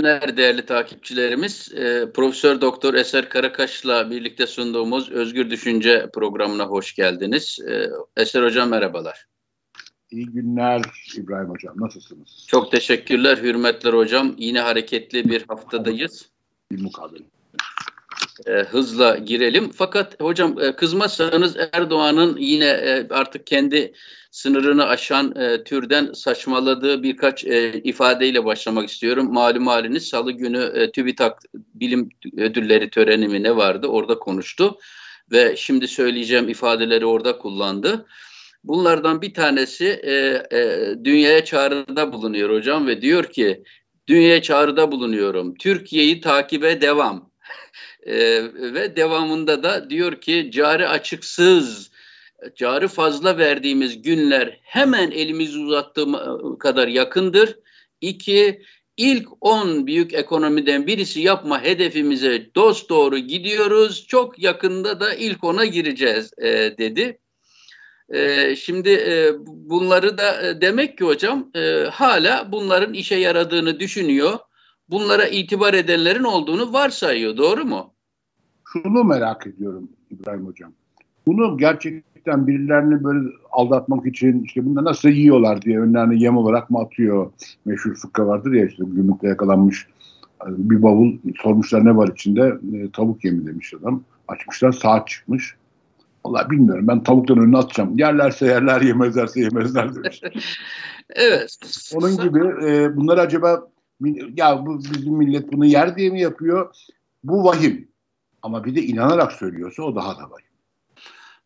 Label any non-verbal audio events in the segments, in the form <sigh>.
günler değerli takipçilerimiz. E, Profesör Doktor Eser Karakaş'la birlikte sunduğumuz Özgür Düşünce programına hoş geldiniz. E, Eser Hocam merhabalar. İyi günler İbrahim Hocam. Nasılsınız? Çok teşekkürler, hürmetler hocam. Yine hareketli bir haftadayız. Bir mukabele. E, hızla girelim. Fakat hocam e, kızmazsanız Erdoğan'ın yine e, artık kendi sınırını aşan e, türden saçmaladığı birkaç e, ifadeyle başlamak istiyorum. Malum haliniz salı günü e, TÜBİTAK bilim ödülleri töreni ne vardı orada konuştu. Ve şimdi söyleyeceğim ifadeleri orada kullandı. Bunlardan bir tanesi e, e, dünyaya çağrıda bulunuyor hocam ve diyor ki dünyaya çağrıda bulunuyorum. Türkiye'yi takibe devam. <laughs> e, ve devamında da diyor ki cari açıksız cari fazla verdiğimiz günler hemen elimizi uzattığım kadar yakındır. İki, ilk 10 büyük ekonomiden birisi yapma hedefimize dost doğru gidiyoruz. Çok yakında da ilk ona gireceğiz e, dedi. E, şimdi e, bunları da e, demek ki hocam e, hala bunların işe yaradığını düşünüyor. Bunlara itibar edenlerin olduğunu varsayıyor. Doğru mu? Şunu merak ediyorum İbrahim Hocam. Bunu gerçekten birilerini böyle aldatmak için işte bunda nasıl yiyorlar diye önlerine yem olarak mı atıyor? Meşhur fıkra vardır ya işte gümrükte yakalanmış bir bavul sormuşlar ne var içinde e, tavuk yemi demiş adam. Açmışlar saat çıkmış. Vallahi bilmiyorum ben tavuktan önüne atacağım. Yerlerse yerler yemezlerse yemezler demiş. <laughs> evet. Onun gibi e, bunlar acaba ya bu bizim millet bunu yer diye mi yapıyor? Bu vahim. Ama bir de inanarak söylüyorsa o daha da vahim.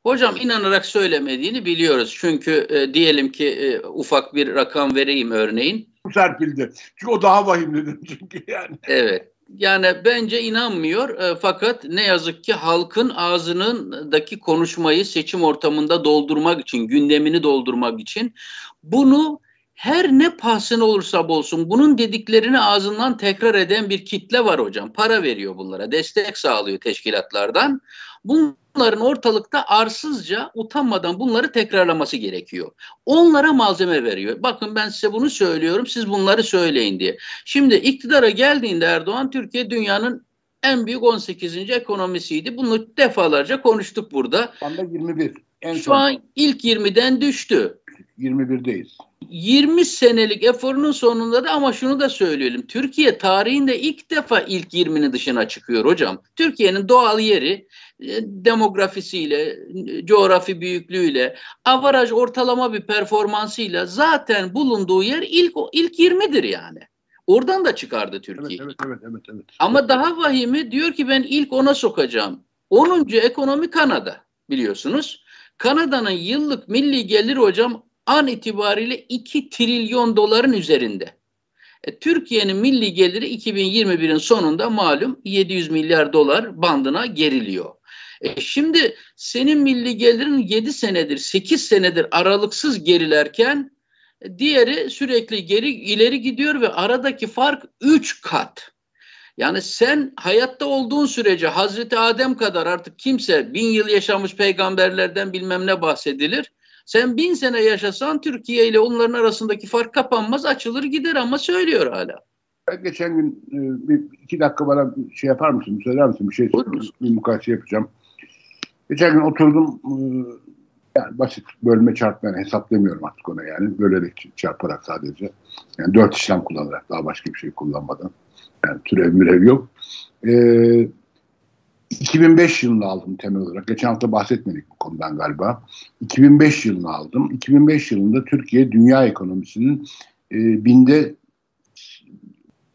Hocam inanarak söylemediğini biliyoruz. Çünkü e, diyelim ki e, ufak bir rakam vereyim örneğin. Serpildi. Çünkü o daha vahim dedim <laughs> çünkü yani. Evet. Yani bence inanmıyor e, fakat ne yazık ki halkın ağzınındaki konuşmayı seçim ortamında doldurmak için, gündemini doldurmak için bunu her ne pahasına olursa olsun bunun dediklerini ağzından tekrar eden bir kitle var hocam. Para veriyor bunlara, destek sağlıyor teşkilatlardan. Bunların ortalıkta arsızca utanmadan bunları tekrarlaması gerekiyor. Onlara malzeme veriyor. Bakın ben size bunu söylüyorum, siz bunları söyleyin diye. Şimdi iktidara geldiğinde Erdoğan Türkiye dünyanın en büyük 18. ekonomisiydi. Bunu defalarca konuştuk burada. Şu anda 21. En Şu son. an ilk 20'den düştü. 21'deyiz. 20 senelik eforunun sonunda da ama şunu da söyleyelim. Türkiye tarihinde ilk defa ilk 20'nin dışına çıkıyor hocam. Türkiye'nin doğal yeri e, demografisiyle, coğrafi büyüklüğüyle, avaraj ortalama bir performansıyla zaten bulunduğu yer ilk ilk 20'dir yani. Oradan da çıkardı Türkiye. Evet, evet, evet, evet, Ama daha vahimi diyor ki ben ilk ona sokacağım. 10. ekonomi Kanada biliyorsunuz. Kanada'nın yıllık milli gelir hocam an itibariyle 2 trilyon doların üzerinde. E, Türkiye'nin milli geliri 2021'in sonunda malum 700 milyar dolar bandına geriliyor. E şimdi senin milli gelirin 7 senedir 8 senedir aralıksız gerilerken e, diğeri sürekli geri ileri gidiyor ve aradaki fark 3 kat. Yani sen hayatta olduğun sürece Hazreti Adem kadar artık kimse bin yıl yaşamış peygamberlerden bilmem ne bahsedilir. Sen bin sene yaşasan Türkiye ile onların arasındaki fark kapanmaz açılır gider ama söylüyor hala. Ben geçen gün e, bir iki dakika bana şey yapar mısın? Söyler misin? Bir şey bir mukayese yapacağım. Geçen gün oturdum e, yani basit bölme çarpma yani hesaplamıyorum artık ona yani. Bölerek çarparak sadece. Yani dört işlem kullanarak daha başka bir şey kullanmadan. Yani türev mürev yok. Ee, 2005 yılını aldım temel olarak. Geçen hafta bahsetmedik bu konudan galiba. 2005 yılını aldım. 2005 yılında Türkiye dünya ekonomisinin e, binde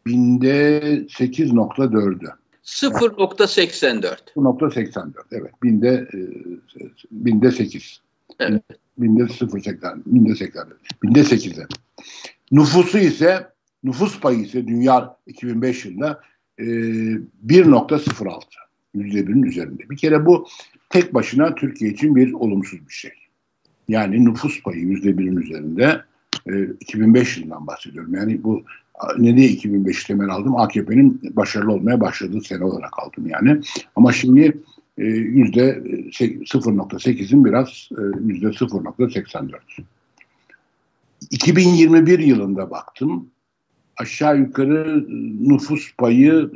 binde 8.4'ü. 0.84. 0.84 evet. Binde e, binde 8. Evet. Binde 0.80. Binde 80. Binde 8'e. Nüfusu ise nüfus payı ise dünya 2005 yılında e, 1.06. %1'in üzerinde. Bir kere bu tek başına Türkiye için bir olumsuz bir şey. Yani nüfus payı %1'in üzerinde e, 2005 yılından bahsediyorum. Yani bu ne diye 2005 temel aldım? AKP'nin başarılı olmaya başladığı sene olarak aldım yani. Ama şimdi e, yüzde 0.8'in biraz e, yüzde 0.84. 2021 yılında baktım. Aşağı yukarı nüfus payı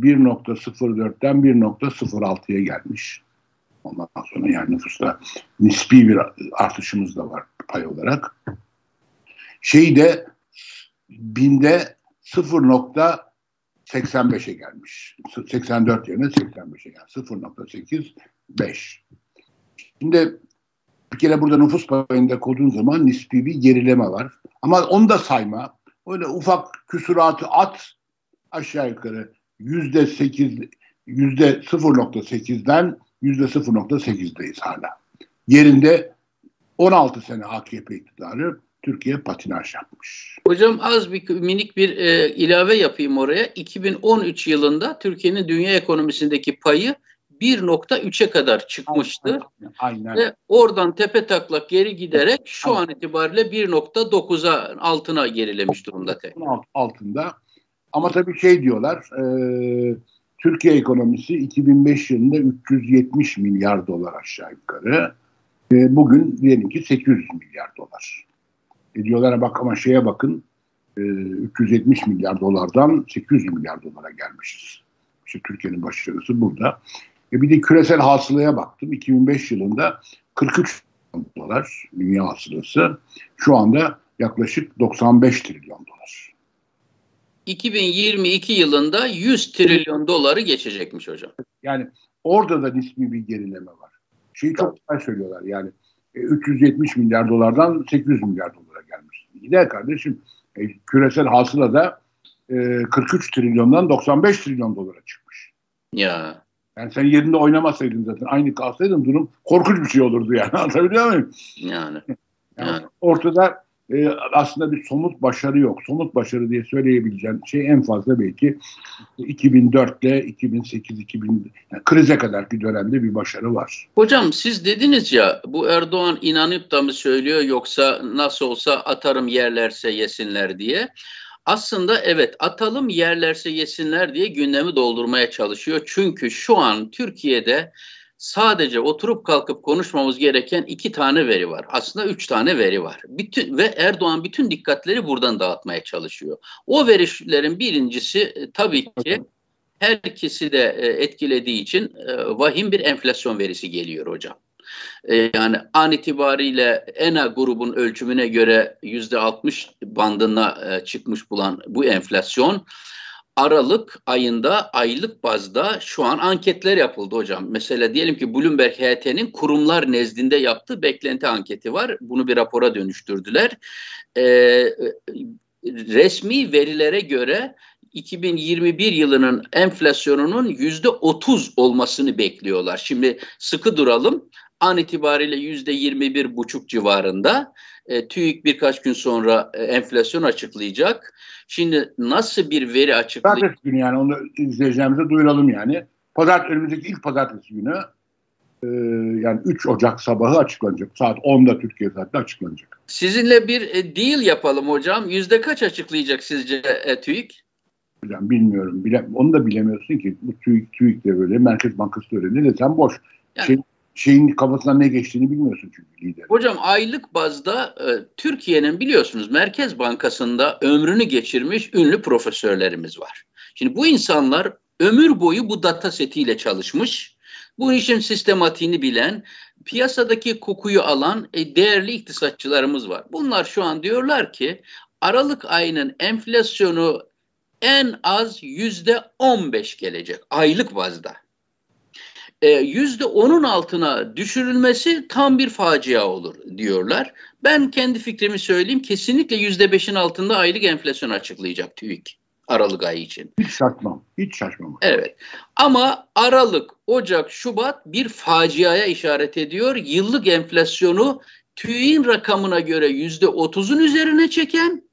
1.04'ten 1.06'ya gelmiş. Ondan sonra yani nüfusta nispi bir artışımız da var pay olarak. Şey de binde 0.85'e gelmiş. 84 yerine 85'e gelmiş. 0.85. Şimdi bir kere burada nüfus payında koduğun zaman nispi bir gerileme var. Ama onu da sayma. Öyle ufak küsuratı at aşağı yukarı yüzde sekiz yüzde 0.8'den yüzde 0.8'deyiz hala. Yerinde 16 sene AKP iktidarı Türkiye patinaj yapmış. Hocam az bir minik bir e, ilave yapayım oraya. 2013 yılında Türkiye'nin dünya ekonomisindeki payı 1.3'e kadar çıkmıştı. Aynen, aynen. Ve oradan tepe taklak geri giderek şu aynen. an itibariyle 1.9'a altına gerilemiş durumda. Altında. Ama tabii şey diyorlar, e, Türkiye ekonomisi 2005 yılında 370 milyar dolar aşağı yukarı. E, bugün diyelim ki 800 milyar dolar. E, diyorlar bak ama şeye bakın, e, 370 milyar dolardan 800 milyar dolara gelmişiz. İşte Türkiye'nin başarısı burada. E bir de küresel hasılaya baktım. 2005 yılında 43 dolar dünya hasılası. Şu anda yaklaşık 95 trilyon dolar. 2022 yılında 100 trilyon doları geçecekmiş hocam. Yani orada da nispi bir gerileme var. Şeyi çok güzel söylüyorlar yani 370 e, milyar dolardan 800 milyar dolara gelmiş. Gider kardeşim e, küresel hasıla da e, 43 trilyondan 95 trilyon dolara çıkmış. Ya. Yani sen yerinde oynamasaydın zaten aynı kalsaydın durum korkunç bir şey olurdu yani. <laughs> Anlatabiliyor muyum? Yani. yani, yani. Ortada e, aslında bir somut başarı yok. Somut başarı diye söyleyebileceğim şey en fazla belki 2004 ile 2008 2000 yani krize kadar bir dönemde bir başarı var. Hocam siz dediniz ya bu Erdoğan inanıp da mı söylüyor yoksa nasıl olsa atarım yerlerse yesinler diye aslında evet atalım yerlerse yesinler diye gündemi doldurmaya çalışıyor. Çünkü şu an Türkiye'de sadece oturup kalkıp konuşmamız gereken iki tane veri var. Aslında üç tane veri var. Bütün, ve Erdoğan bütün dikkatleri buradan dağıtmaya çalışıyor. O verilerin birincisi e, tabii ki herkesi de e, etkilediği için e, vahim bir enflasyon verisi geliyor hocam. E, yani an itibariyle ENA grubun ölçümüne göre yüzde 60 bandına e, çıkmış bulan bu enflasyon Aralık ayında aylık bazda şu an anketler yapıldı hocam. Mesela diyelim ki Bloomberg HT'nin kurumlar nezdinde yaptığı beklenti anketi var. Bunu bir rapora dönüştürdüler. Ee, resmi verilere göre 2021 yılının enflasyonunun yüzde 30 olmasını bekliyorlar. Şimdi sıkı duralım an itibariyle yüzde 21 buçuk civarında. E, TÜİK birkaç gün sonra e, enflasyon açıklayacak. Şimdi nasıl bir veri açıklayacak? Pazartesi günü yani onu izleyeceğimize duyuralım yani. Pazart, önümüzdeki ilk pazartesi günü e, yani 3 Ocak sabahı açıklanacak. Saat 10'da Türkiye saatinde açıklanacak. Sizinle bir e, deal yapalım hocam. Yüzde kaç açıklayacak sizce e, TÜİK? Hocam bilmiyorum. Bile, onu da bilemiyorsun ki. Bu TÜİK, TÜİK de böyle, Merkez Bankası da öyle. Ne desem boş. Yani, şey, şeyin kafasından ne geçtiğini bilmiyorsun çünkü lider. Hocam aylık bazda e, Türkiye'nin biliyorsunuz Merkez Bankası'nda ömrünü geçirmiş ünlü profesörlerimiz var. Şimdi bu insanlar ömür boyu bu data setiyle çalışmış. Bu işin sistematiğini bilen, piyasadaki kokuyu alan e, değerli iktisatçılarımız var. Bunlar şu an diyorlar ki Aralık ayının enflasyonu en az yüzde 15 gelecek aylık bazda. E, yüzde onun altına düşürülmesi tam bir facia olur diyorlar. Ben kendi fikrimi söyleyeyim. Kesinlikle yüzde beşin altında aylık enflasyon açıklayacak TÜİK Aralık ayı için. Hiç şaşmam. Hiç şaşmam. Evet. Ama Aralık, Ocak, Şubat bir faciaya işaret ediyor. Yıllık enflasyonu TÜİK'in rakamına göre yüzde otuzun üzerine çeken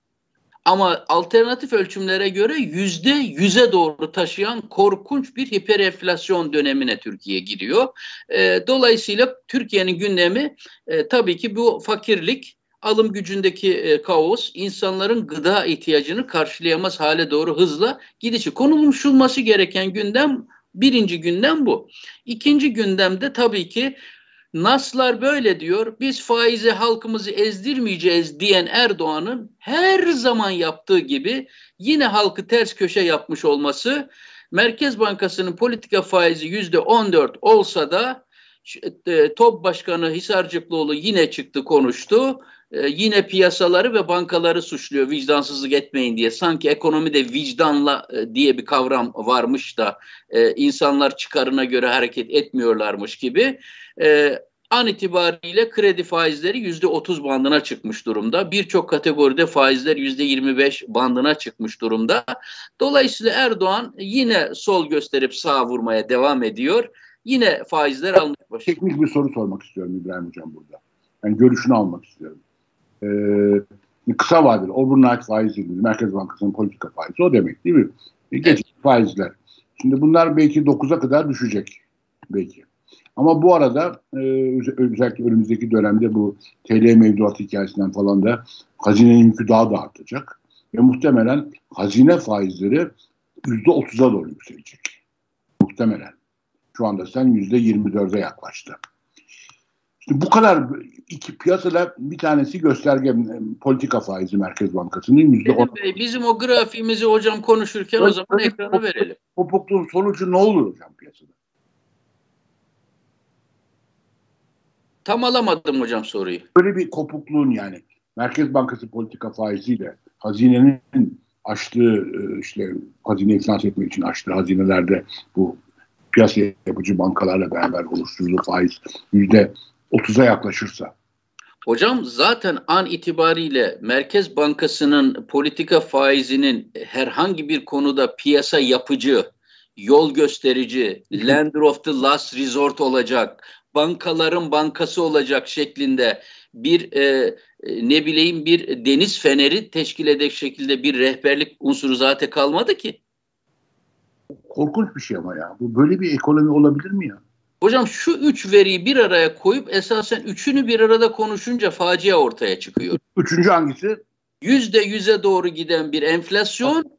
ama alternatif ölçümlere göre yüzde yüze doğru taşıyan korkunç bir hiperenflasyon dönemine Türkiye giriyor. E, dolayısıyla Türkiye'nin gündemi e, tabii ki bu fakirlik, alım gücündeki e, kaos, insanların gıda ihtiyacını karşılayamaz hale doğru hızla gidişi. Konulmuşulması gereken gündem birinci gündem bu. İkinci gündemde tabii ki Naslar böyle diyor. Biz faize halkımızı ezdirmeyeceğiz diyen Erdoğan'ın her zaman yaptığı gibi yine halkı ters köşe yapmış olması Merkez Bankası'nın politika faizi yüzde 14 olsa da e, TOP Başkanı Hisarcıklıoğlu yine çıktı konuştu. E, yine piyasaları ve bankaları suçluyor vicdansızlık etmeyin diye. Sanki ekonomide vicdanla e, diye bir kavram varmış da insanlar çıkarına göre hareket etmiyorlarmış gibi. An itibariyle kredi faizleri yüzde otuz bandına çıkmış durumda. Birçok kategoride faizler yüzde yirmi beş bandına çıkmış durumda. Dolayısıyla Erdoğan yine sol gösterip sağ vurmaya devam ediyor. Yine faizler almaya başlıyor. Teknik bir soru sormak istiyorum İbrahim Hocam burada. Yani görüşünü almak istiyorum. Ee, kısa vadeli overnight faiz dediğimiz Merkez Bankası'nın politika faizi o demek değil mi? Geçici evet. faizler. Şimdi bunlar belki 9'a kadar düşecek. Belki. Ama bu arada e, özellikle önümüzdeki dönemde bu TL mevduat hikayesinden falan da hazinenin yükü daha da artacak. Ve muhtemelen hazine faizleri %30'a doğru yükselecek. Muhtemelen. Şu anda sen %24'e yaklaştı. İşte bu kadar iki piyasada bir tanesi gösterge politika faizi Merkez Bankası'nın yüzde on. Bizim o grafiğimizi hocam konuşurken o zaman ekrana verelim. Kopukluğun sonucu ne olur hocam piyasada? Tam alamadım hocam soruyu. Böyle bir kopukluğun yani Merkez Bankası politika faiziyle hazinenin açtığı e, işte hazineyi finanse etmek için açtığı hazinelerde bu piyasa yapıcı bankalarla beraber oluşturduğu faiz yüzde 30'a yaklaşırsa Hocam zaten an itibariyle Merkez Bankası'nın politika faizinin herhangi bir konuda piyasa yapıcı, yol gösterici, <laughs> lender of the last resort olacak, bankaların bankası olacak şeklinde bir e, e, ne bileyim bir deniz feneri teşkil edecek şekilde bir rehberlik unsuru zaten kalmadı ki. Korkunç bir şey ama ya. Bu böyle bir ekonomi olabilir mi ya? Hocam şu üç veriyi bir araya koyup esasen üçünü bir arada konuşunca facia ortaya çıkıyor. Üçüncü hangisi? Yüzde yüze doğru giden bir enflasyon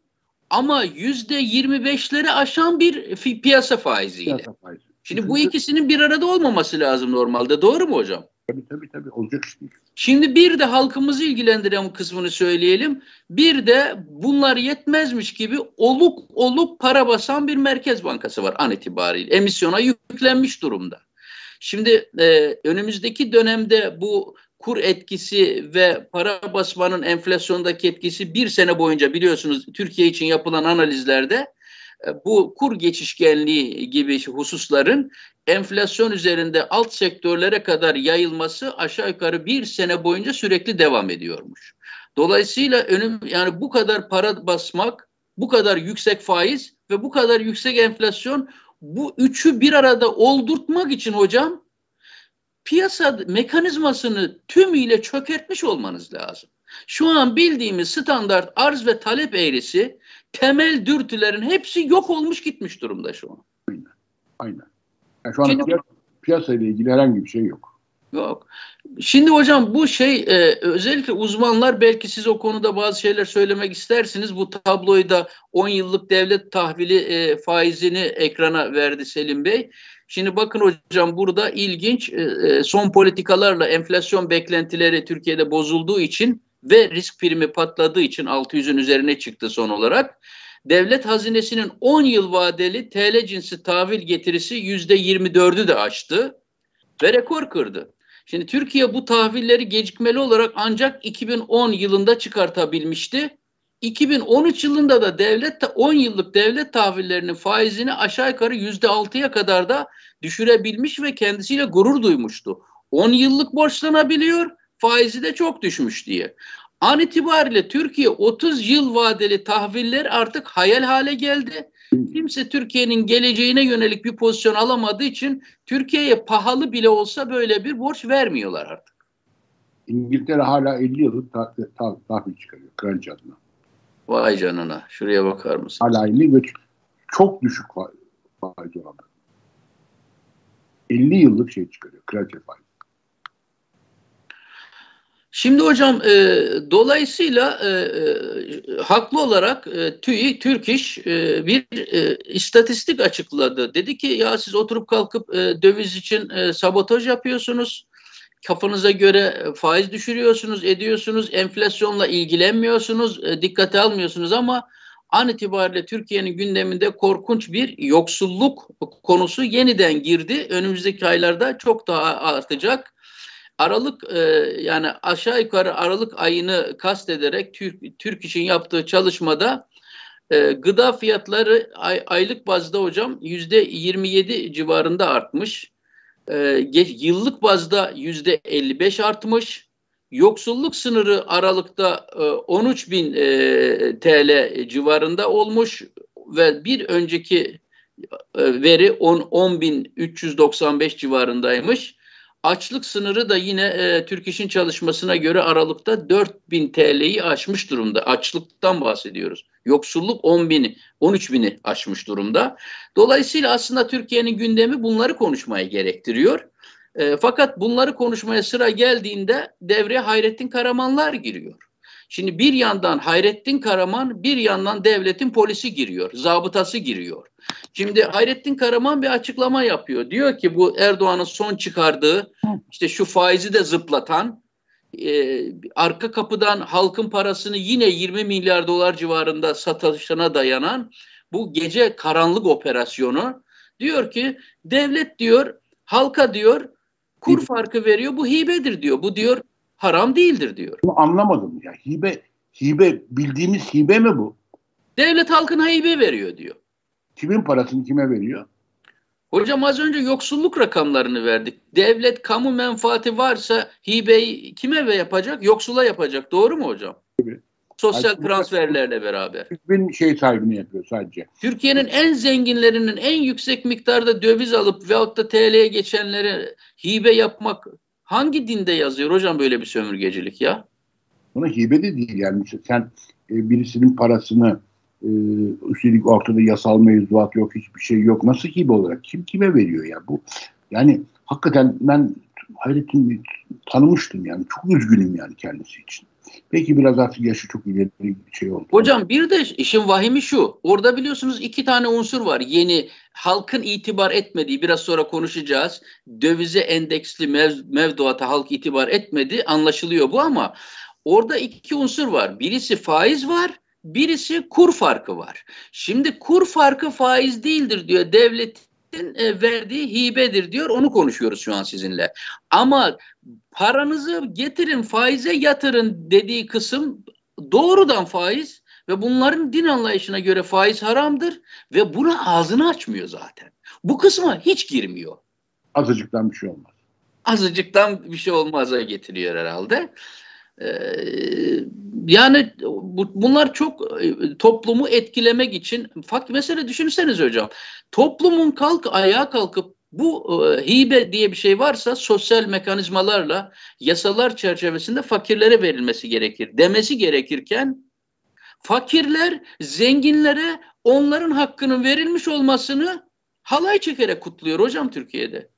ama yüzde yirmi beşleri aşan bir piyasa faiziyle. Piyasa faizi. Şimdi bu ikisinin bir arada olmaması lazım normalde. Doğru mu hocam? Tabii tabii tabii olacak iş değil. Şimdi bir de halkımızı ilgilendiren kısmını söyleyelim. Bir de bunlar yetmezmiş gibi oluk oluk para basan bir merkez bankası var an itibariyle. Emisyona yüklenmiş durumda. Şimdi e, önümüzdeki dönemde bu kur etkisi ve para basmanın enflasyondaki etkisi bir sene boyunca biliyorsunuz Türkiye için yapılan analizlerde bu kur geçişkenliği gibi hususların enflasyon üzerinde alt sektörlere kadar yayılması aşağı yukarı bir sene boyunca sürekli devam ediyormuş. Dolayısıyla önüm yani bu kadar para basmak, bu kadar yüksek faiz ve bu kadar yüksek enflasyon bu üçü bir arada oldurtmak için hocam piyasa mekanizmasını tümüyle çökertmiş olmanız lazım. Şu an bildiğimiz standart arz ve talep eğrisi temel dürtülerin hepsi yok olmuş gitmiş durumda şu an. Aynen. Aynen. Yani şu an Şimdi, piyasa, piyasayla ilgili herhangi bir şey yok. Yok. Şimdi hocam bu şey e, özellikle uzmanlar belki siz o konuda bazı şeyler söylemek istersiniz. Bu tabloyu da 10 yıllık devlet tahvili e, faizini ekrana verdi Selim Bey. Şimdi bakın hocam burada ilginç e, e son politikalarla enflasyon beklentileri Türkiye'de bozulduğu için ve risk primi patladığı için 600'ün üzerine çıktı son olarak. Devlet hazinesinin 10 yıl vadeli TL cinsi tahvil getirisi %24'ü de aştı ve rekor kırdı. Şimdi Türkiye bu tahvilleri gecikmeli olarak ancak 2010 yılında çıkartabilmişti. 2013 yılında da devlet 10 yıllık devlet tahvillerinin faizini aşağı yukarı %6'ya kadar da düşürebilmiş ve kendisiyle gurur duymuştu. 10 yıllık borçlanabiliyor, faizi de çok düşmüş diye. An itibariyle Türkiye 30 yıl vadeli tahviller artık hayal hale geldi. Kimse Türkiye'nin geleceğine yönelik bir pozisyon alamadığı için Türkiye'ye pahalı bile olsa böyle bir borç vermiyorlar artık. İngiltere hala 50 yıllık tahvil, tahvil çıkarıyor kraliçe adına. Vay canına. Şuraya bakar mısın? Hala 50 ve çok düşük faiz oranı. 50 yıllık şey çıkarıyor kraliçe faiz. Şimdi hocam e, dolayısıyla e, e, haklı olarak e, TÜİ, Türk İş e, bir e, istatistik açıkladı. Dedi ki ya siz oturup kalkıp e, döviz için e, sabotaj yapıyorsunuz. Kafanıza göre faiz düşürüyorsunuz, ediyorsunuz, enflasyonla ilgilenmiyorsunuz, e, dikkate almıyorsunuz ama an itibariyle Türkiye'nin gündeminde korkunç bir yoksulluk konusu yeniden girdi. Önümüzdeki aylarda çok daha artacak. Aralık e, yani aşağı yukarı Aralık ayını kastederek Türk, Türk için yaptığı çalışmada e, gıda fiyatları ay, aylık bazda hocam yüzde 27 civarında artmış. E, geç, yıllık bazda yüzde 55 artmış. Yoksulluk sınırı Aralık'ta e, 13 bin e, TL civarında olmuş ve bir önceki e, veri 10, 10 bin 395 civarındaymış. Açlık sınırı da yine e, Türk İş'in çalışmasına göre Aralık'ta 4000 TL'yi aşmış durumda. Açlıktan bahsediyoruz. Yoksulluk 10 bini, 13 bini aşmış durumda. Dolayısıyla aslında Türkiye'nin gündemi bunları konuşmaya gerektiriyor. E, fakat bunları konuşmaya sıra geldiğinde devreye Hayrettin Karamanlar giriyor. Şimdi bir yandan Hayrettin Karaman, bir yandan devletin polisi giriyor, zabıtası giriyor. Şimdi Hayrettin Karaman bir açıklama yapıyor. Diyor ki bu Erdoğan'ın son çıkardığı işte şu faizi de zıplatan e, arka kapıdan halkın parasını yine 20 milyar dolar civarında satışına dayanan bu gece karanlık operasyonu diyor ki devlet diyor halka diyor kur farkı veriyor bu hibedir diyor. Bu diyor haram değildir diyor. Bunu anlamadım ya. Hibe hibe bildiğimiz hibe mi bu? Devlet halkına hibe veriyor diyor. Kimin parasını kime veriyor? Hocam az önce yoksulluk rakamlarını verdik. Devlet kamu menfaati varsa hibeyi kime ve yapacak? Yoksula yapacak. Doğru mu hocam? Tabii. Sosyal Aslında transferlerle beraber. Bin şey sahibini yapıyor sadece. Türkiye'nin en zenginlerinin en yüksek miktarda döviz alıp veyahut da TL'ye geçenlere hibe yapmak hangi dinde yazıyor hocam böyle bir sömürgecilik ya? Buna hibe de değil yani. Sen e, birisinin parasını e, üstelik ortada yasal mevzuat yok, hiçbir şey yok. Nasıl hibe olarak? Kim kime veriyor ya? Bu yani hakikaten ben Hayrettin tanımıştım yani. Çok üzgünüm yani kendisi için. Peki biraz artık yaşı çok ileri bir şey oldu. Hocam bir de işin vahimi şu. Orada biliyorsunuz iki tane unsur var. Yeni halkın itibar etmediği biraz sonra konuşacağız. Dövize endeksli mev, mevduata halk itibar etmedi anlaşılıyor bu ama orada iki unsur var. Birisi faiz var Birisi kur farkı var. Şimdi kur farkı faiz değildir diyor devletin e, verdiği hibedir diyor. Onu konuşuyoruz şu an sizinle. Ama paranızı getirin faize yatırın dediği kısım doğrudan faiz ve bunların din anlayışına göre faiz haramdır ve buna ağzını açmıyor zaten. Bu kısma hiç girmiyor. Azıcıktan bir şey olmaz. Azıcıktan bir şey olmaza getiriyor herhalde. Ee, yani bu, bunlar çok e, toplumu etkilemek için fakt mesela düşünseniz hocam. Toplumun kalk ayağa kalkıp bu e, hibe diye bir şey varsa sosyal mekanizmalarla yasalar çerçevesinde fakirlere verilmesi gerekir demesi gerekirken fakirler zenginlere onların hakkının verilmiş olmasını halay çekerek kutluyor hocam Türkiye'de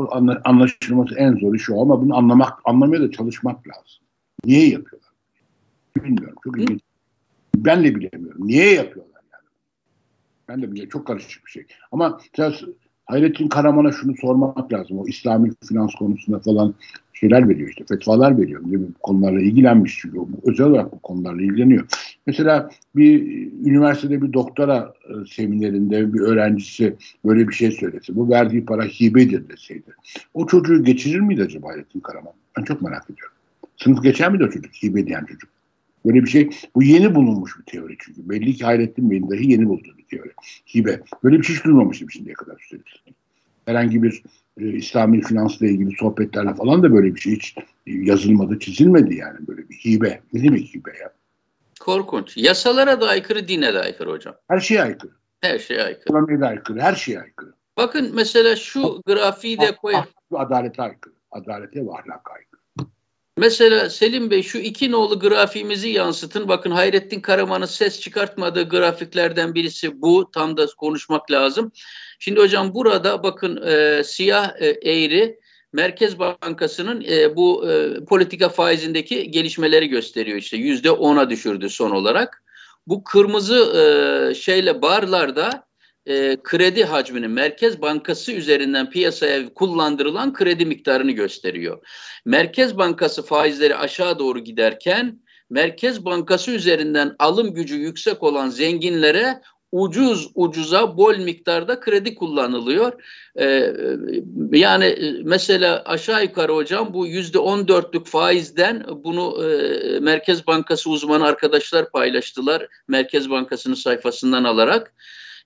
bu anlaşılması en zoru şu ama bunu anlamak, anlamaya da çalışmak lazım. Niye yapıyorlar? Bilmiyorum. Çok ilginç. Ben de bilemiyorum. Niye yapıyorlar yani? Ben de bilmiyorum. Çok karışık bir şey. Ama biraz Hayrettin Karaman'a şunu sormak lazım. O İslami finans konusunda falan şeyler veriyor işte. Fetvalar veriyor. Değil mi? Bu konularla ilgilenmiş çünkü. O, özel olarak bu konularla ilgileniyor. Mesela bir üniversitede bir doktora e, seminerinde bir öğrencisi böyle bir şey söylese. Bu verdiği para hibedir deseydi. O çocuğu geçirir miydi acaba Hayrettin Karaman? Ben çok merak ediyorum. Sınıf geçer miydi o çocuk? Hibe diyen çocuk. Böyle bir şey. Bu yeni bulunmuş bir teori çünkü. Belli ki Hayrettin Bey'in dahi yeni bulduğu bir teori. Hibe. Böyle bir şey hiç duymamıştım şimdiye kadar üstelik. Herhangi bir e, İslami finansla ilgili sohbetlerle falan da böyle bir şey hiç yazılmadı, çizilmedi yani böyle bir hibe. Ne demek hibe ya? Korkunç. Yasalara da aykırı, dine de aykırı hocam. Her şeye aykırı. Her şeye aykırı. Ekonomiye de aykırı, her şeye aykırı. Bakın mesela şu grafiği de koyun. Adalete aykırı. Adalete ve ahlaka aykırı. Mesela Selim Bey şu iki nolu grafiğimizi yansıtın. Bakın Hayrettin Karaman'ın ses çıkartmadığı grafiklerden birisi bu. Tam da konuşmak lazım. Şimdi hocam burada bakın e, siyah e, eğri Merkez Bankası'nın e, bu e, politika faizindeki gelişmeleri gösteriyor işte yüzde ona düşürdü son olarak. Bu kırmızı e, şeyle barlarda e, kredi hacminin Merkez Bankası üzerinden piyasaya kullandırılan kredi miktarını gösteriyor. Merkez Bankası faizleri aşağı doğru giderken Merkez Bankası üzerinden alım gücü yüksek olan zenginlere ucuz ucuza bol miktarda kredi kullanılıyor. Ee, yani e, mesela aşağı yukarı hocam bu yüzde on dörtlük faizden bunu e, Merkez Bankası uzmanı arkadaşlar paylaştılar. Merkez Bankası'nın sayfasından alarak.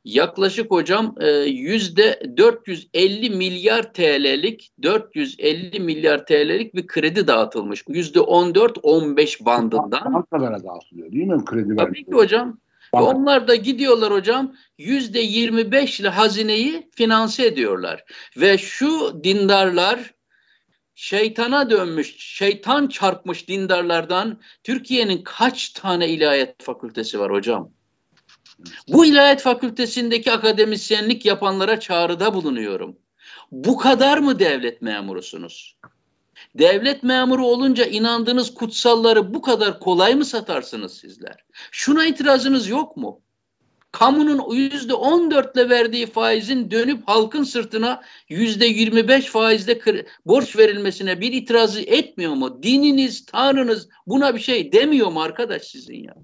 Yaklaşık hocam e, yüzde 450 milyar TL'lik 450 milyar TL'lik bir kredi dağıtılmış. Yüzde 14-15 bandından. Bankalara dağıtılıyor değil mi kredi Tabii ki hocam. Banka. Onlar da gidiyorlar hocam yüzde 25 ile hazineyi finanse ediyorlar. Ve şu dindarlar şeytana dönmüş, şeytan çarpmış dindarlardan Türkiye'nin kaç tane ilahiyat fakültesi var hocam? Bu ilahiyat fakültesindeki akademisyenlik yapanlara çağrıda bulunuyorum. Bu kadar mı devlet memurusunuz? Devlet memuru olunca inandığınız kutsalları bu kadar kolay mı satarsınız sizler? Şuna itirazınız yok mu? Kamunun yüzde on dörtle verdiği faizin dönüp halkın sırtına yüzde yirmi beş faizle borç verilmesine bir itirazı etmiyor mu? Dininiz, tanrınız buna bir şey demiyor mu arkadaş sizin ya?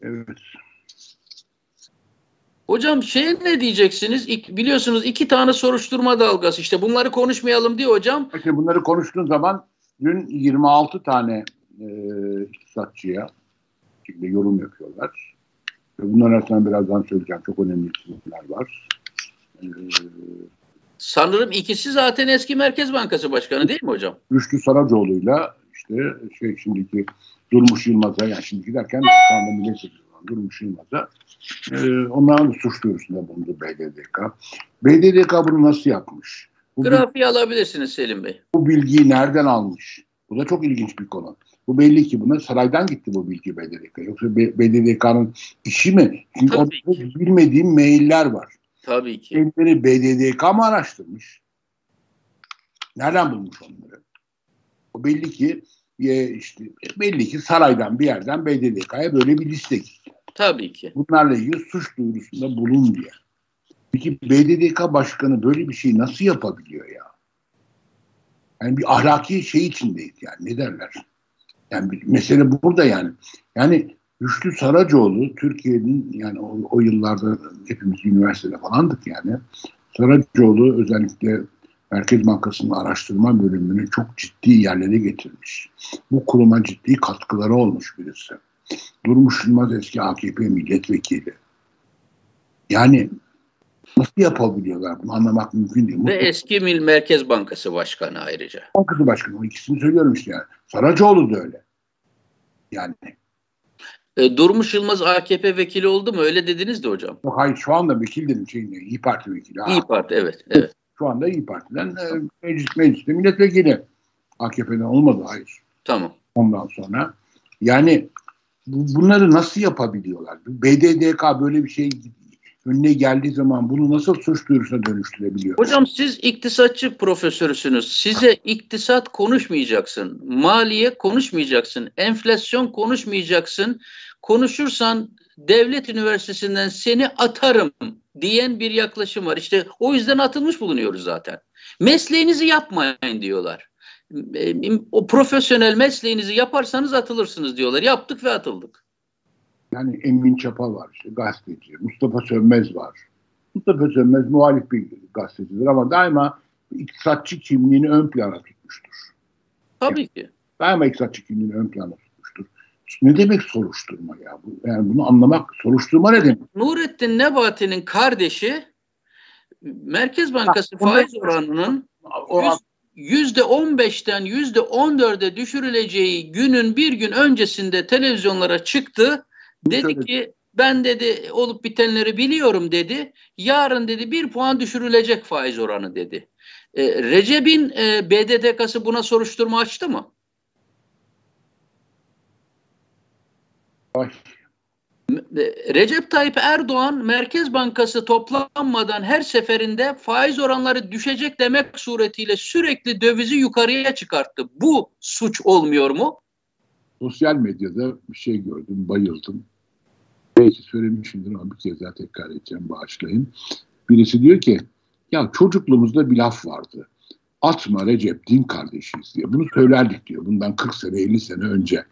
Evet. Hocam şey ne diyeceksiniz? İk, biliyorsunuz iki tane soruşturma dalgası işte bunları konuşmayalım diye hocam. İşte bunları konuştuğun zaman dün 26 tane e, iktisatçıya şekilde yorum yapıyorlar. Ve bunların arasından birazdan söyleyeceğim. Çok önemli isimler var. Ee, Sanırım ikisi zaten eski Merkez Bankası Başkanı değil mi hocam? Rüştü Saracoğlu'yla işte şey şimdiki Durmuş Yılmaz'a yani şimdiki derken şu anda milletvekili Durmuş Yılmaz'a e, onların suç duyurusunda bulundu BDDK. BDDK bunu nasıl yapmış? Bu Grafiği alabilirsiniz Selim Bey. Bu bilgiyi nereden almış? Bu da çok ilginç bir konu. Bu belli ki buna saraydan gitti bu bilgi BDDK. Yoksa BDDK'nın işi mi? Çünkü orada bilmediğim mailler var. Tabii ki. Kendileri BDDK mı araştırmış? Nereden bulmuş onları? O belli ki işte belli ki saraydan bir yerden BDDK'ya böyle bir liste gitti. Tabii ki. Bunlarla ilgili suç duyurusunda bulun diye. Peki BDDK başkanı böyle bir şeyi nasıl yapabiliyor ya? Yani bir ahlaki şey içindeyiz yani ne derler? Yani bir, mesele burada yani. Yani Rüştü Saracoğlu Türkiye'nin yani o, o yıllarda hepimiz üniversitede falandık yani. Saracoğlu özellikle Merkez Bankası'nın araştırma bölümünü çok ciddi yerlere getirmiş. Bu kuruma ciddi katkıları olmuş birisi. Durmuş Yılmaz eski AKP milletvekili. Yani nasıl yapabiliyorlar bunu anlamak mümkün değil. Ve eski Mil Merkez Bankası Başkanı ayrıca. Bankası Başkanı o ikisini söylüyorum işte yani. Saracoğlu da öyle. Yani. E, Durmuş Yılmaz AKP vekili oldu mu? Öyle dediniz de hocam. Hayır şu anda vekil dedim. Şey, İyi Parti vekili. İyi Parti evet. evet. Şu anda İyi Parti'den e, meclis, mecliste milletvekili. AKP'den olmadı hayır. Tamam. Ondan sonra yani bunları nasıl yapabiliyorlar? BDDK böyle bir şey önüne geldiği zaman bunu nasıl suç duyurusuna dönüştürebiliyor? Hocam siz iktisatçı profesörüsünüz. Size iktisat konuşmayacaksın. Maliye konuşmayacaksın. Enflasyon konuşmayacaksın. Konuşursan devlet üniversitesinden seni atarım diyen bir yaklaşım var. İşte o yüzden atılmış bulunuyoruz zaten. Mesleğinizi yapmayın diyorlar. O profesyonel mesleğinizi yaparsanız atılırsınız diyorlar. Yaptık ve atıldık. Yani Emin Çapa var işte gazeteci. Mustafa Sönmez var. Mustafa Sönmez muhalif bir gazetecidir ama daima iktisatçı kimliğini ön plana tutmuştur. Tabii yani, ki. Daima iktisatçı kimliğini ön plana tutmuştur. Ne demek soruşturma ya? Bu, yani bunu anlamak, soruşturma ne demek? Nurettin Nebati'nin kardeşi Merkez Bankası ha, faiz oranının yüzde on beşten yüzde on dörde düşürüleceği günün bir gün öncesinde televizyonlara çıktı. Dedi ki ben dedi olup bitenleri biliyorum dedi. Yarın dedi bir puan düşürülecek faiz oranı dedi. E, Recep'in e, BDDK'sı buna soruşturma açtı mı? Ay. Recep Tayyip Erdoğan Merkez Bankası toplanmadan her seferinde faiz oranları düşecek demek suretiyle sürekli dövizi yukarıya çıkarttı. Bu suç olmuyor mu? Sosyal medyada bir şey gördüm, bayıldım. Belki söylemişimdir ama bir kez daha tekrar edeceğim, bağışlayın. Birisi diyor ki, ya çocukluğumuzda bir laf vardı. Atma Recep din kardeşiyiz diye. Bunu söylerdik diyor bundan 40 sene 50 sene önce.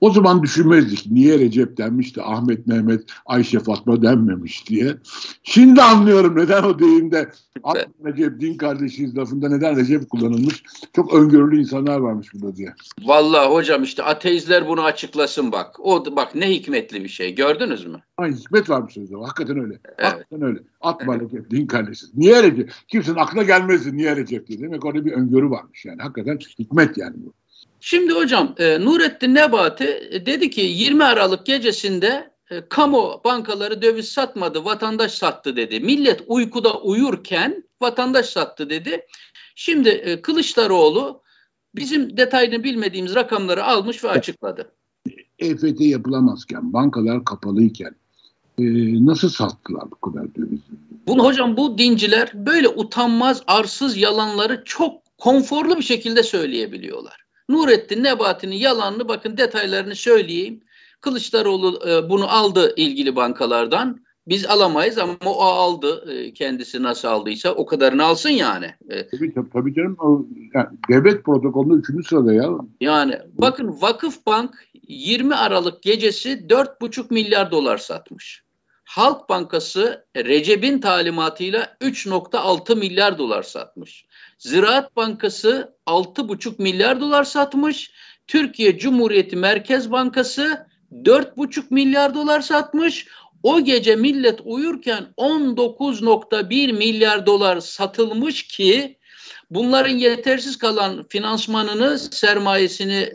O zaman düşünmezdik niye Recep denmiş de Ahmet, Mehmet, Ayşe, Fatma denmemiş diye. Şimdi anlıyorum neden o deyimde Ahmet, Recep, din kardeşiyiz lafında neden Recep kullanılmış. Çok öngörülü insanlar varmış burada diye. Vallahi hocam işte ateistler bunu açıklasın bak. O bak ne hikmetli bir şey gördünüz mü? Ay hikmet varmış sözde. Hakikaten öyle. Evet. Hakikaten öyle. Atma Recep, din kardeşiyiz. Niye Recep? Kimsenin aklına gelmezdi niye Recep diye. Demek orada bir öngörü varmış yani. Hakikaten hikmet yani bu. Şimdi hocam e, Nurettin Nebati e, dedi ki 20 Aralık gecesinde e, kamu bankaları döviz satmadı, vatandaş sattı dedi. Millet uykuda uyurken vatandaş sattı dedi. Şimdi e, Kılıçdaroğlu bizim detayını bilmediğimiz rakamları almış ve açıkladı. EFT yapılamazken, bankalar kapalıyken e, nasıl sattılar bu kadar dövizi? Bunu hocam bu dinciler böyle utanmaz, arsız yalanları çok konforlu bir şekilde söyleyebiliyorlar. Nurettin Nebati'nin yalanını bakın detaylarını söyleyeyim. Kılıçdaroğlu e, bunu aldı ilgili bankalardan. Biz alamayız ama o aldı. E, kendisi nasıl aldıysa o kadarını alsın yani. E, tabii, tabii, tabii canım. O, yani devlet protokolünde üçüncü sırada ya. Yani bakın Vakıf Bank 20 Aralık gecesi 4,5 milyar dolar satmış. Halk Bankası Recep'in talimatıyla 3.6 milyar dolar satmış. Ziraat Bankası 6,5 milyar dolar satmış. Türkiye Cumhuriyeti Merkez Bankası 4,5 milyar dolar satmış. O gece millet uyurken 19.1 milyar dolar satılmış ki bunların yetersiz kalan finansmanını, sermayesini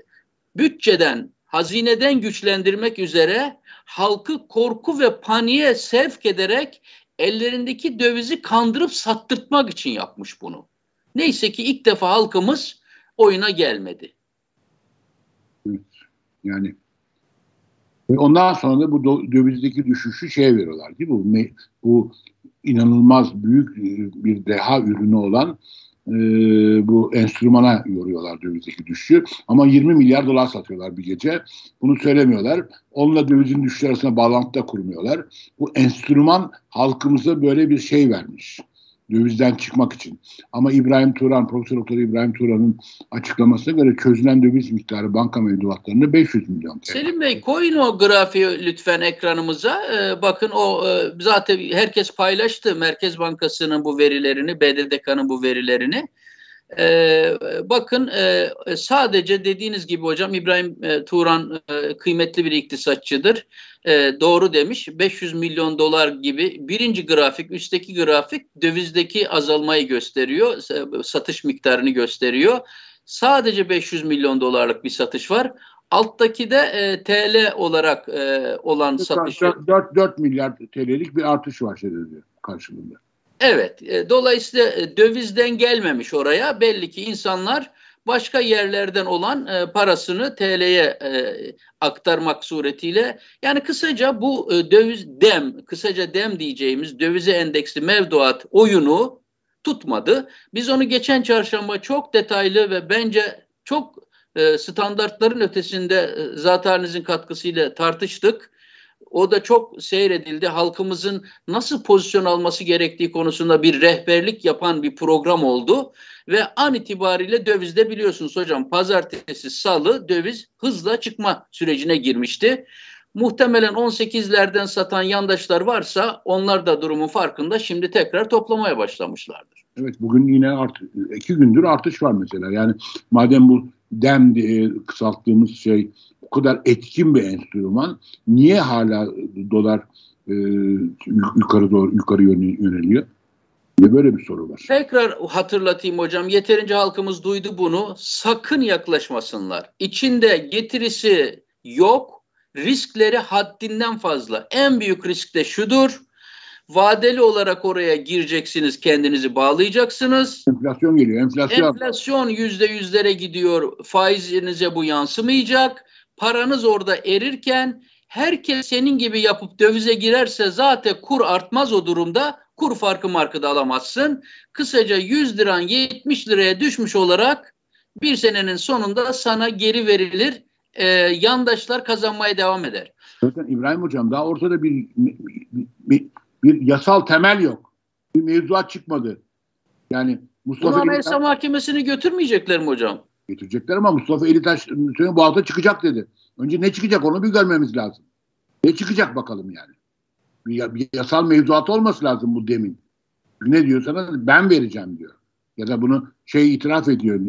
bütçeden, hazineden güçlendirmek üzere halkı korku ve paniğe sevk ederek ellerindeki dövizi kandırıp sattırtmak için yapmış bunu. Neyse ki ilk defa halkımız oyuna gelmedi. Evet. Yani ondan sonra da bu dövizdeki düşüşü şey veriyorlar değil mi? Bu, bu inanılmaz büyük bir deha ürünü olan e, bu enstrümana yoruyorlar dövizdeki düşüşü. Ama 20 milyar dolar satıyorlar bir gece. Bunu söylemiyorlar. Onunla dövizin düşüşü arasında bağlantıda kurmuyorlar. Bu enstrüman halkımıza böyle bir şey vermiş dövizden çıkmak için. Ama İbrahim Turan, Profesör Doktor İbrahim Turan'ın açıklamasına göre çözülen döviz miktarı banka mevduatlarında 500 milyon TL. Selim Bey koyun o grafiği lütfen ekranımıza. Ee, bakın o e, zaten herkes paylaştı Merkez Bankası'nın bu verilerini, BDDK'nın bu verilerini. Ee, bakın e, sadece dediğiniz gibi hocam İbrahim e, Turan e, kıymetli bir iktisatçıdır. E, doğru demiş 500 milyon dolar gibi birinci grafik üstteki grafik dövizdeki azalmayı gösteriyor. Satış miktarını gösteriyor. Sadece 500 milyon dolarlık bir satış var. Alttaki de e, TL olarak e, olan satış. 4, 4 milyar TL'lik bir artış var şey diyor karşılığında. Evet. E, dolayısıyla e, dövizden gelmemiş oraya. Belli ki insanlar başka yerlerden olan e, parasını TL'ye e, aktarmak suretiyle yani kısaca bu e, döviz dem, kısaca dem diyeceğimiz dövize endeksli mevduat oyunu tutmadı. Biz onu geçen çarşamba çok detaylı ve bence çok e, standartların ötesinde e, zatenizin katkısıyla tartıştık. O da çok seyredildi. Halkımızın nasıl pozisyon alması gerektiği konusunda bir rehberlik yapan bir program oldu. Ve an itibariyle dövizde biliyorsunuz hocam pazartesi, salı döviz hızla çıkma sürecine girmişti. Muhtemelen 18'lerden satan yandaşlar varsa onlar da durumun farkında şimdi tekrar toplamaya başlamışlardır. Evet bugün yine art, iki gündür artış var mesela. Yani madem bu dem diye kısalttığımız şey bu kadar etkin bir enstrüman niye hala dolar e, yukarı doğru yukarı yöneliyor? Ne böyle bir soru var. Tekrar hatırlatayım hocam. Yeterince halkımız duydu bunu. Sakın yaklaşmasınlar. İçinde getirisi yok. Riskleri haddinden fazla. En büyük risk de şudur. Vadeli olarak oraya gireceksiniz, kendinizi bağlayacaksınız. Enflasyon geliyor, enflasyon. Enflasyon yüzde yüzlere gidiyor, faizinize bu yansımayacak. Paranız orada erirken Herkes senin gibi yapıp dövize girerse zaten kur artmaz o durumda. Kur farkı markada alamazsın. Kısaca 100 liran 70 liraya düşmüş olarak bir senenin sonunda sana geri verilir. Ee, yandaşlar kazanmaya devam eder. Zaten İbrahim Hocam daha ortada bir, bir, bir, bir yasal temel yok. Bir mevzuat çıkmadı. Yani Mustafa Bunu Anayasa Mahkemesi'ni götürmeyecekler mi hocam? Getirecekler ama Mustafa Elitaş bu hafta çıkacak dedi. Önce ne çıkacak onu bir görmemiz lazım. Ne çıkacak bakalım yani. Bir, bir yasal mevzuat olması lazım bu demin. Ne diyor sana? Ben vereceğim diyor. Ya da bunu şey itiraf ediyor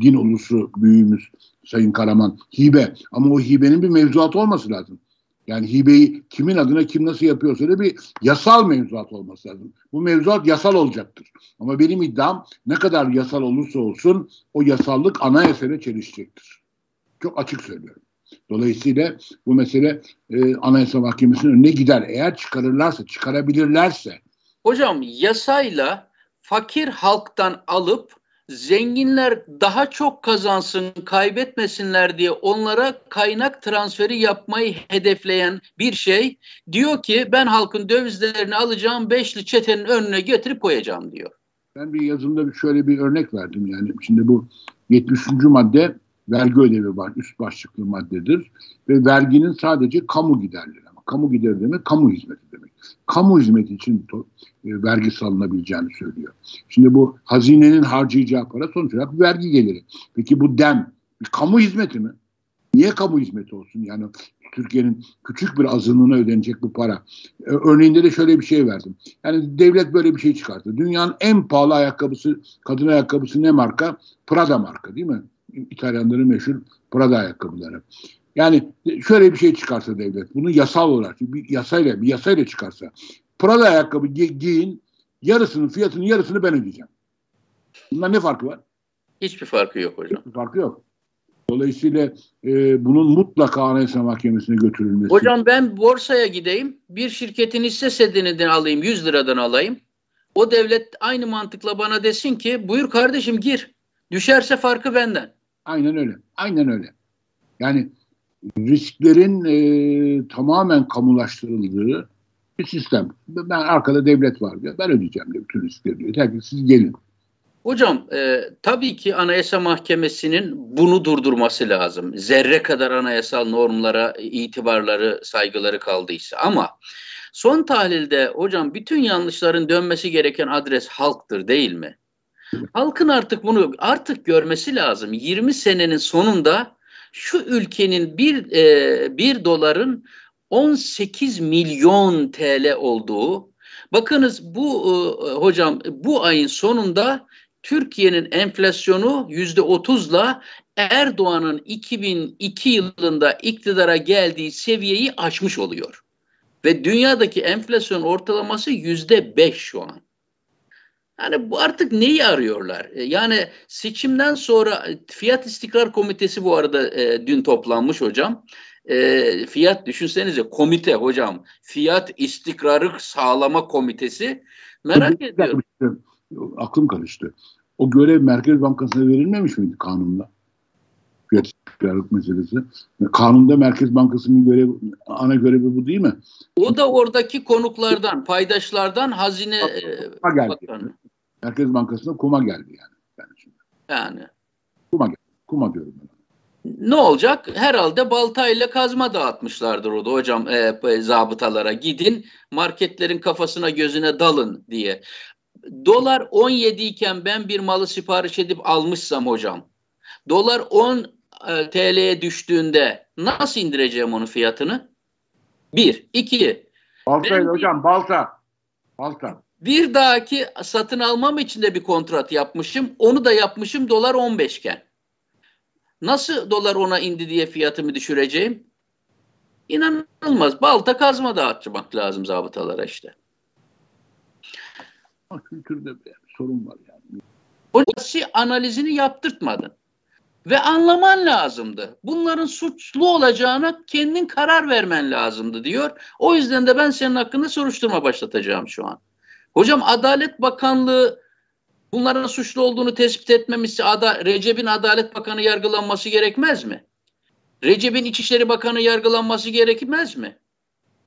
din ulusu büyüğümüz Sayın Karaman hibe ama o hibenin bir mevzuatı olması lazım. Yani hibeyi kimin adına kim nasıl yapıyorsa da bir yasal mevzuat olması lazım. Bu mevzuat yasal olacaktır. Ama benim iddiam ne kadar yasal olursa olsun o yasallık anayasayla çelişecektir. Çok açık söylüyorum. Dolayısıyla bu mesele e, Anayasa Mahkemesi'nin önüne gider. Eğer çıkarırlarsa, çıkarabilirlerse. Hocam yasayla fakir halktan alıp zenginler daha çok kazansın, kaybetmesinler diye onlara kaynak transferi yapmayı hedefleyen bir şey diyor ki ben halkın dövizlerini alacağım beşli çetenin önüne getirip koyacağım diyor. Ben bir yazımda şöyle bir örnek verdim yani şimdi bu 73. madde vergi ödevi var üst başlıklı maddedir ve verginin sadece kamu giderleri ama kamu gider demek kamu hizmeti demek kamu hizmeti için e, vergi salınabileceğini söylüyor. Şimdi bu hazinenin harcayacağı para sonuç olarak vergi geliri. Peki bu dem bir kamu hizmeti mi? Niye kamu hizmeti olsun? Yani Türkiye'nin küçük bir azınlığına ödenecek bu para. E, örneğinde de şöyle bir şey verdim. Yani devlet böyle bir şey çıkarttı. Dünyanın en pahalı ayakkabısı, kadın ayakkabısı ne marka? Prada marka değil mi? İtalyanların meşhur Prada ayakkabıları. Yani şöyle bir şey çıkarsa devlet, bunu yasal olarak bir yasayla bir yasayla çıkarsa, Prada ayakkabı gi giyin, yarısının fiyatının yarısını ben ödeyeceğim. Bunlar ne farkı var? Hiçbir farkı yok hocam. Hiçbir farkı yok. Dolayısıyla e, bunun mutlaka Anayasa Mahkemesi'ne götürülmesi. Hocam ben borsaya gideyim, bir şirketin hisse senedini alayım, 100 liradan alayım. O devlet aynı mantıkla bana desin ki buyur kardeşim gir. Düşerse farkı benden. Aynen öyle. Aynen öyle. Yani risklerin e, tamamen kamulaştırıldığı bir sistem. Ben arkada devlet var diyor. Ben ödeyeceğim diyor bütün riskleri diyor. Herkes siz gelin. Hocam e, tabii ki Anayasa Mahkemesi'nin bunu durdurması lazım. Zerre kadar anayasal normlara itibarları, saygıları kaldıysa ama son tahlilde hocam bütün yanlışların dönmesi gereken adres halktır değil mi? Halkın artık bunu artık görmesi lazım. 20 senenin sonunda şu ülkenin bir, e, bir doların 18 milyon TL olduğu, bakınız bu e, hocam bu ayın sonunda Türkiye'nin enflasyonu yüzde otuzla Erdoğan'ın 2002 yılında iktidara geldiği seviyeyi aşmış oluyor. Ve dünyadaki enflasyon ortalaması yüzde beş şu an. Yani bu artık neyi arıyorlar? E, yani seçimden sonra e, Fiyat İstikrar Komitesi bu arada e, dün toplanmış hocam. E, fiyat düşünsenize komite hocam. Fiyat İstikrarı Sağlama Komitesi. Merak ediyorum. Aklım karıştı. O görev Merkez Bankası'na verilmemiş miydi kanunda? Fiyat istikrarlık meselesi. Kanunda Merkez Bankası'nın görevi, ana görevi bu değil mi? O da oradaki konuklardan, paydaşlardan hazine geldi. Bakanı. Merkez Bankası'na kuma geldi yani. Yani. Şimdi. yani. Kuma geldi. Kuma diyorum ben. Ne olacak? Herhalde baltayla kazma dağıtmışlardır o da hocam e, e, zabıtalara. Gidin marketlerin kafasına gözüne dalın diye. Dolar 17 iken ben bir malı sipariş edip almışsam hocam. Dolar 10 e, TL'ye düştüğünde nasıl indireceğim onun fiyatını? Bir. iki. Baltayla hocam balta. Balta. Bir dahaki satın almam için de bir kontrat yapmışım. Onu da yapmışım dolar 15 iken. Nasıl dolar ona indi diye fiyatımı düşüreceğim? İnanılmaz. Balta kazma dağıtmak lazım zabıtalara işte. Kültürde bir sorun var yani. Hocası analizini yaptırtmadın. Ve anlaman lazımdı. Bunların suçlu olacağına kendin karar vermen lazımdı diyor. O yüzden de ben senin hakkında soruşturma başlatacağım şu an. Hocam Adalet Bakanlığı bunların suçlu olduğunu tespit etmemişse Ada, Recep'in Adalet Bakanı yargılanması gerekmez mi? Recep'in İçişleri Bakanı yargılanması gerekmez mi?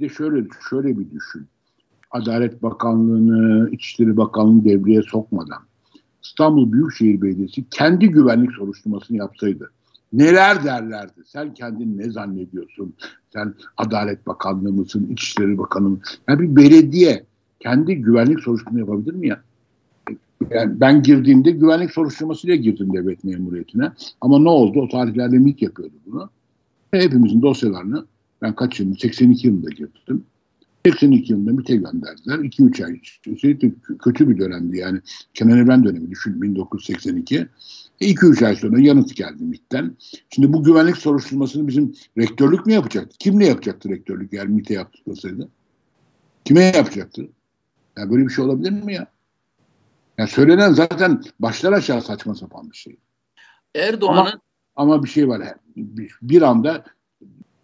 De şöyle şöyle bir düşün. Adalet Bakanlığı'nı, İçişleri Bakanlığı'nı devreye sokmadan İstanbul Büyükşehir Belediyesi kendi güvenlik soruşturmasını yapsaydı neler derlerdi? Sen kendini ne zannediyorsun? Sen Adalet Bakanlığı mısın, İçişleri Bakanı mı? Yani bir belediye kendi güvenlik soruşturması yapabilir mi ya? Yani ben girdiğimde güvenlik soruşturmasıyla girdim devlet memuriyetine. Ama ne oldu? O tarihlerde MİT yapıyordu bunu. Ve hepimizin dosyalarını ben kaç yılında? 82 yılında girdim. 82 yılında MİT'e gönderdiler. 2-3 ay üstelik kötü bir dönemdi yani. Kenan Evren dönemi düşün 1982. 2-3 ay sonra yanıt geldi MİT'ten. Şimdi bu güvenlik soruşturmasını bizim rektörlük mü yapacaktı? Kim ne yapacaktı rektörlük eğer MİT'e yaptırsaydı? Kime yapacaktı? Ya böyle bir şey olabilir mi ya? Yani söylenen zaten başlar aşağı saçma sapan bir şey. Erdoğan'ın ama, ama bir şey var. Bir, anda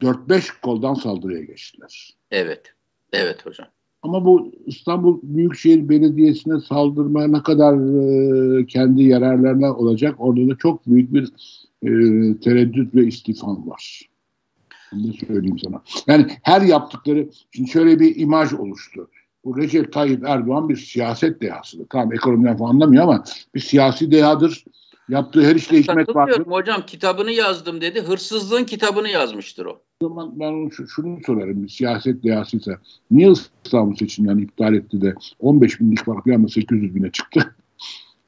4-5 koldan saldırıya geçtiler. Evet. Evet hocam. Ama bu İstanbul Büyükşehir Belediyesi'ne saldırma ne kadar e, kendi yararlarına olacak orada da çok büyük bir e, tereddüt ve istifam var. Bunu söyleyeyim sana. Yani her yaptıkları, şimdi şöyle bir imaj oluştu. Bu Recep Tayyip Erdoğan bir siyaset dehasıdır. Tamam ekonomiden falan anlamıyor ama bir siyasi dehadır. Yaptığı her işte hikmet vardır. Hocam kitabını yazdım dedi. Hırsızlığın kitabını yazmıştır o. O zaman ben şunu sorarım. Bir siyaset dehasıysa niye İstanbul seçimlerini iptal etti de 15 binlik fark bir anda 800 bine çıktı? <laughs>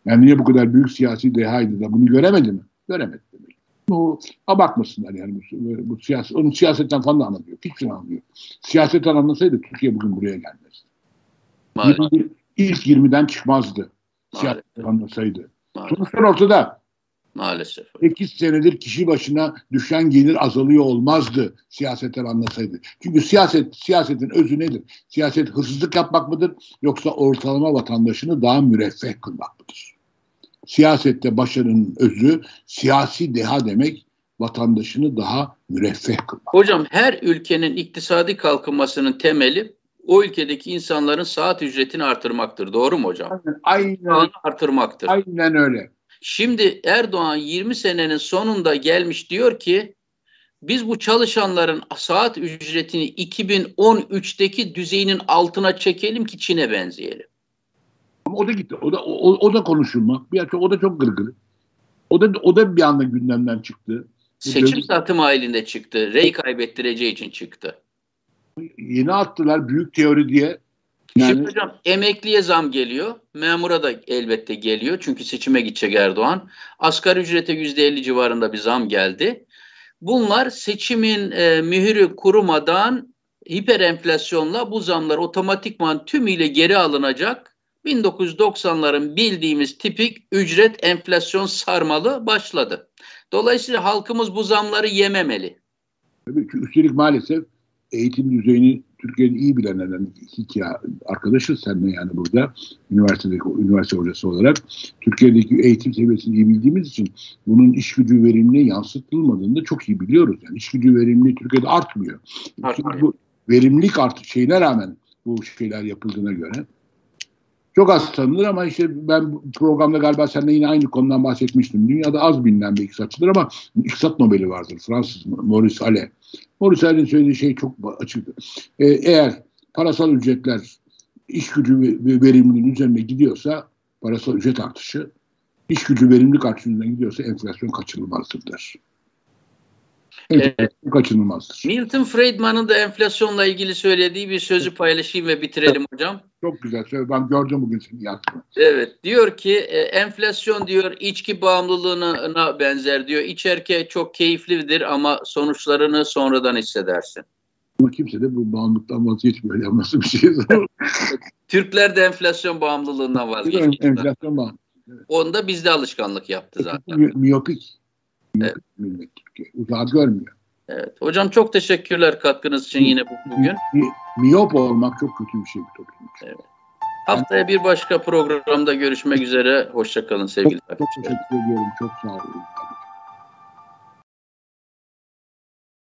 Yani niye bu kadar büyük siyasi dehaydı da bunu göremedi mi? Göremedi demek. Bu abartmasınlar yani bu, bu siyaset, onun siyasetten falan da anlamıyor. Hiçbir şey anlamıyor. Siyasetten anlasaydı Türkiye bugün buraya gelmezdi. Maalesef. İlk 20'den çıkmazdı. Siyasetten anlasaydı. Sonuçlar ortada. Maalesef. 8 senedir kişi başına düşen gelir azalıyor olmazdı siyasetten anlasaydı. Çünkü siyaset siyasetin özü nedir? Siyaset hırsızlık yapmak mıdır yoksa ortalama vatandaşını daha müreffeh kılmak mıdır? Siyasette başarının özü siyasi deha demek vatandaşını daha müreffeh kılmak. Hocam her ülkenin iktisadi kalkınmasının temeli o ülkedeki insanların saat ücretini artırmaktır. Doğru mu hocam? Aynen. Aynen. Artırmaktır. Aynen öyle. Şimdi Erdoğan 20 senenin sonunda gelmiş diyor ki biz bu çalışanların saat ücretini 2013'teki düzeyinin altına çekelim ki Çin'e benzeyelim. Ama o da gitti. O da o, o da konuşulmak. Bir o da çok gırgır. O da o da bir anda gündemden çıktı. Seçim satım halinde çıktı. Rey kaybettireceği için çıktı. Yeni attılar büyük teori diye. Yani... Şimdi hocam emekliye zam geliyor. Memura da elbette geliyor. Çünkü seçime gidecek Erdoğan. Asgari ücrete yüzde elli civarında bir zam geldi. Bunlar seçimin e, mühürü kurumadan hiper enflasyonla bu zamlar otomatikman tümüyle geri alınacak. 1990'ların bildiğimiz tipik ücret enflasyon sarmalı başladı. Dolayısıyla halkımız bu zamları yememeli. Tabii ki üstelik maalesef eğitim düzeyini Türkiye'nin iyi bilenlerden iki arkadaşız seninle yani burada üniversitedeki üniversite hocası olarak Türkiye'deki eğitim seviyesini iyi bildiğimiz için bunun iş gücü verimine yansıtılmadığını da çok iyi biliyoruz. Yani iş gücü verimli Türkiye'de artmıyor. artmıyor. Bu verimlilik artık şeyine rağmen bu şeyler yapıldığına göre çok az tanınır ama işte ben programda galiba seninle yine aynı konudan bahsetmiştim. Dünyada az bilinen bir iktisatçıdır ama iktisat Nobel'i vardır. Fransız Maurice Allais. Maurice Allaise'in söylediği şey çok açıktı. Ee, eğer parasal ücretler iş gücü ve verimliliğin üzerine gidiyorsa parasal ücret artışı, iş gücü verimlilik artışından gidiyorsa enflasyon kaçınılmazdır der. Evet, kaçınılmazdır. Milton Friedman'ın da enflasyonla ilgili söylediği bir sözü paylaşayım ve bitirelim hocam. Çok güzel. Ben gördüm bugün seni yazdığını. Evet. Diyor ki e, enflasyon diyor içki bağımlılığına benzer diyor. İçerke çok keyiflidir ama sonuçlarını sonradan hissedersin. Ama kimse de bu bağımlılıktan vazgeçmiyor. Ya nasıl bir şey? <laughs> Türkler de enflasyon bağımlılığından vazgeçti. Enflasyon bağımlılığı. Evet. Onda bizde alışkanlık yaptı zaten. Miyopik. Evet. Millet Türkiye. Uzağı görmüyor. Evet. Hocam çok teşekkürler katkınız için yine bugün. Mi, miyop olmak çok kötü bir şey bir toplum için. Evet. Haftaya bir başka programda görüşmek üzere. Hoşçakalın sevgili çok, çok teşekkür ediyorum. Çok sağ olun.